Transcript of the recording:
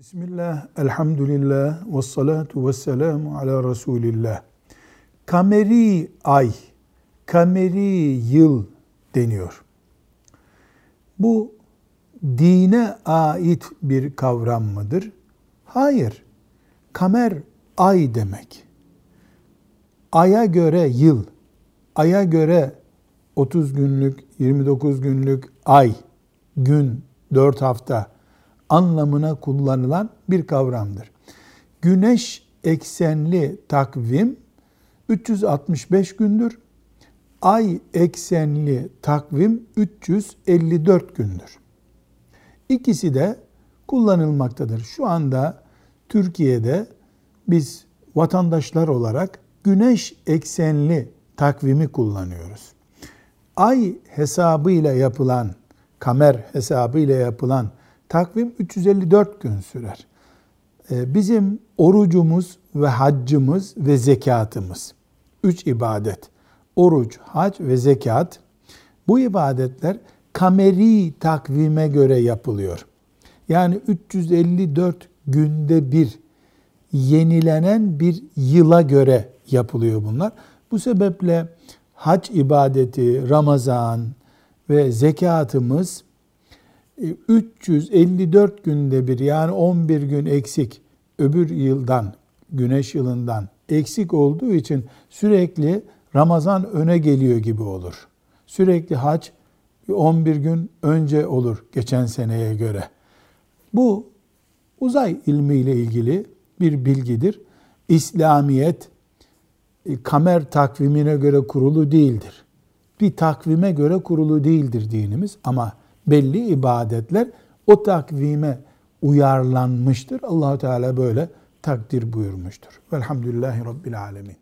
Bismillah, elhamdülillah, ve salatu ve selamu ala Resulillah. Kameri ay, kameri yıl deniyor. Bu dine ait bir kavram mıdır? Hayır. Kamer ay demek. Aya göre yıl, aya göre 30 günlük, 29 günlük ay, gün, 4 hafta anlamına kullanılan bir kavramdır. Güneş eksenli takvim 365 gündür. Ay eksenli takvim 354 gündür. İkisi de kullanılmaktadır. Şu anda Türkiye'de biz vatandaşlar olarak güneş eksenli takvimi kullanıyoruz. Ay hesabıyla yapılan, kamer hesabıyla yapılan takvim 354 gün sürer. Ee, bizim orucumuz ve haccımız ve zekatımız, üç ibadet, oruç, hac ve zekat, bu ibadetler kameri takvime göre yapılıyor. Yani 354 günde bir yenilenen bir yıla göre yapılıyor bunlar. Bu sebeple hac ibadeti, Ramazan ve zekatımız 354 günde bir yani 11 gün eksik öbür yıldan, güneş yılından eksik olduğu için sürekli Ramazan öne geliyor gibi olur. Sürekli hac 11 gün önce olur geçen seneye göre. Bu uzay ilmiyle ilgili bir bilgidir. İslamiyet e, kamer takvimine göre kurulu değildir. Bir takvime göre kurulu değildir dinimiz ama belli ibadetler o takvime uyarlanmıştır. Allahu Teala böyle takdir buyurmuştur. Velhamdülillahi Rabbil Alemin.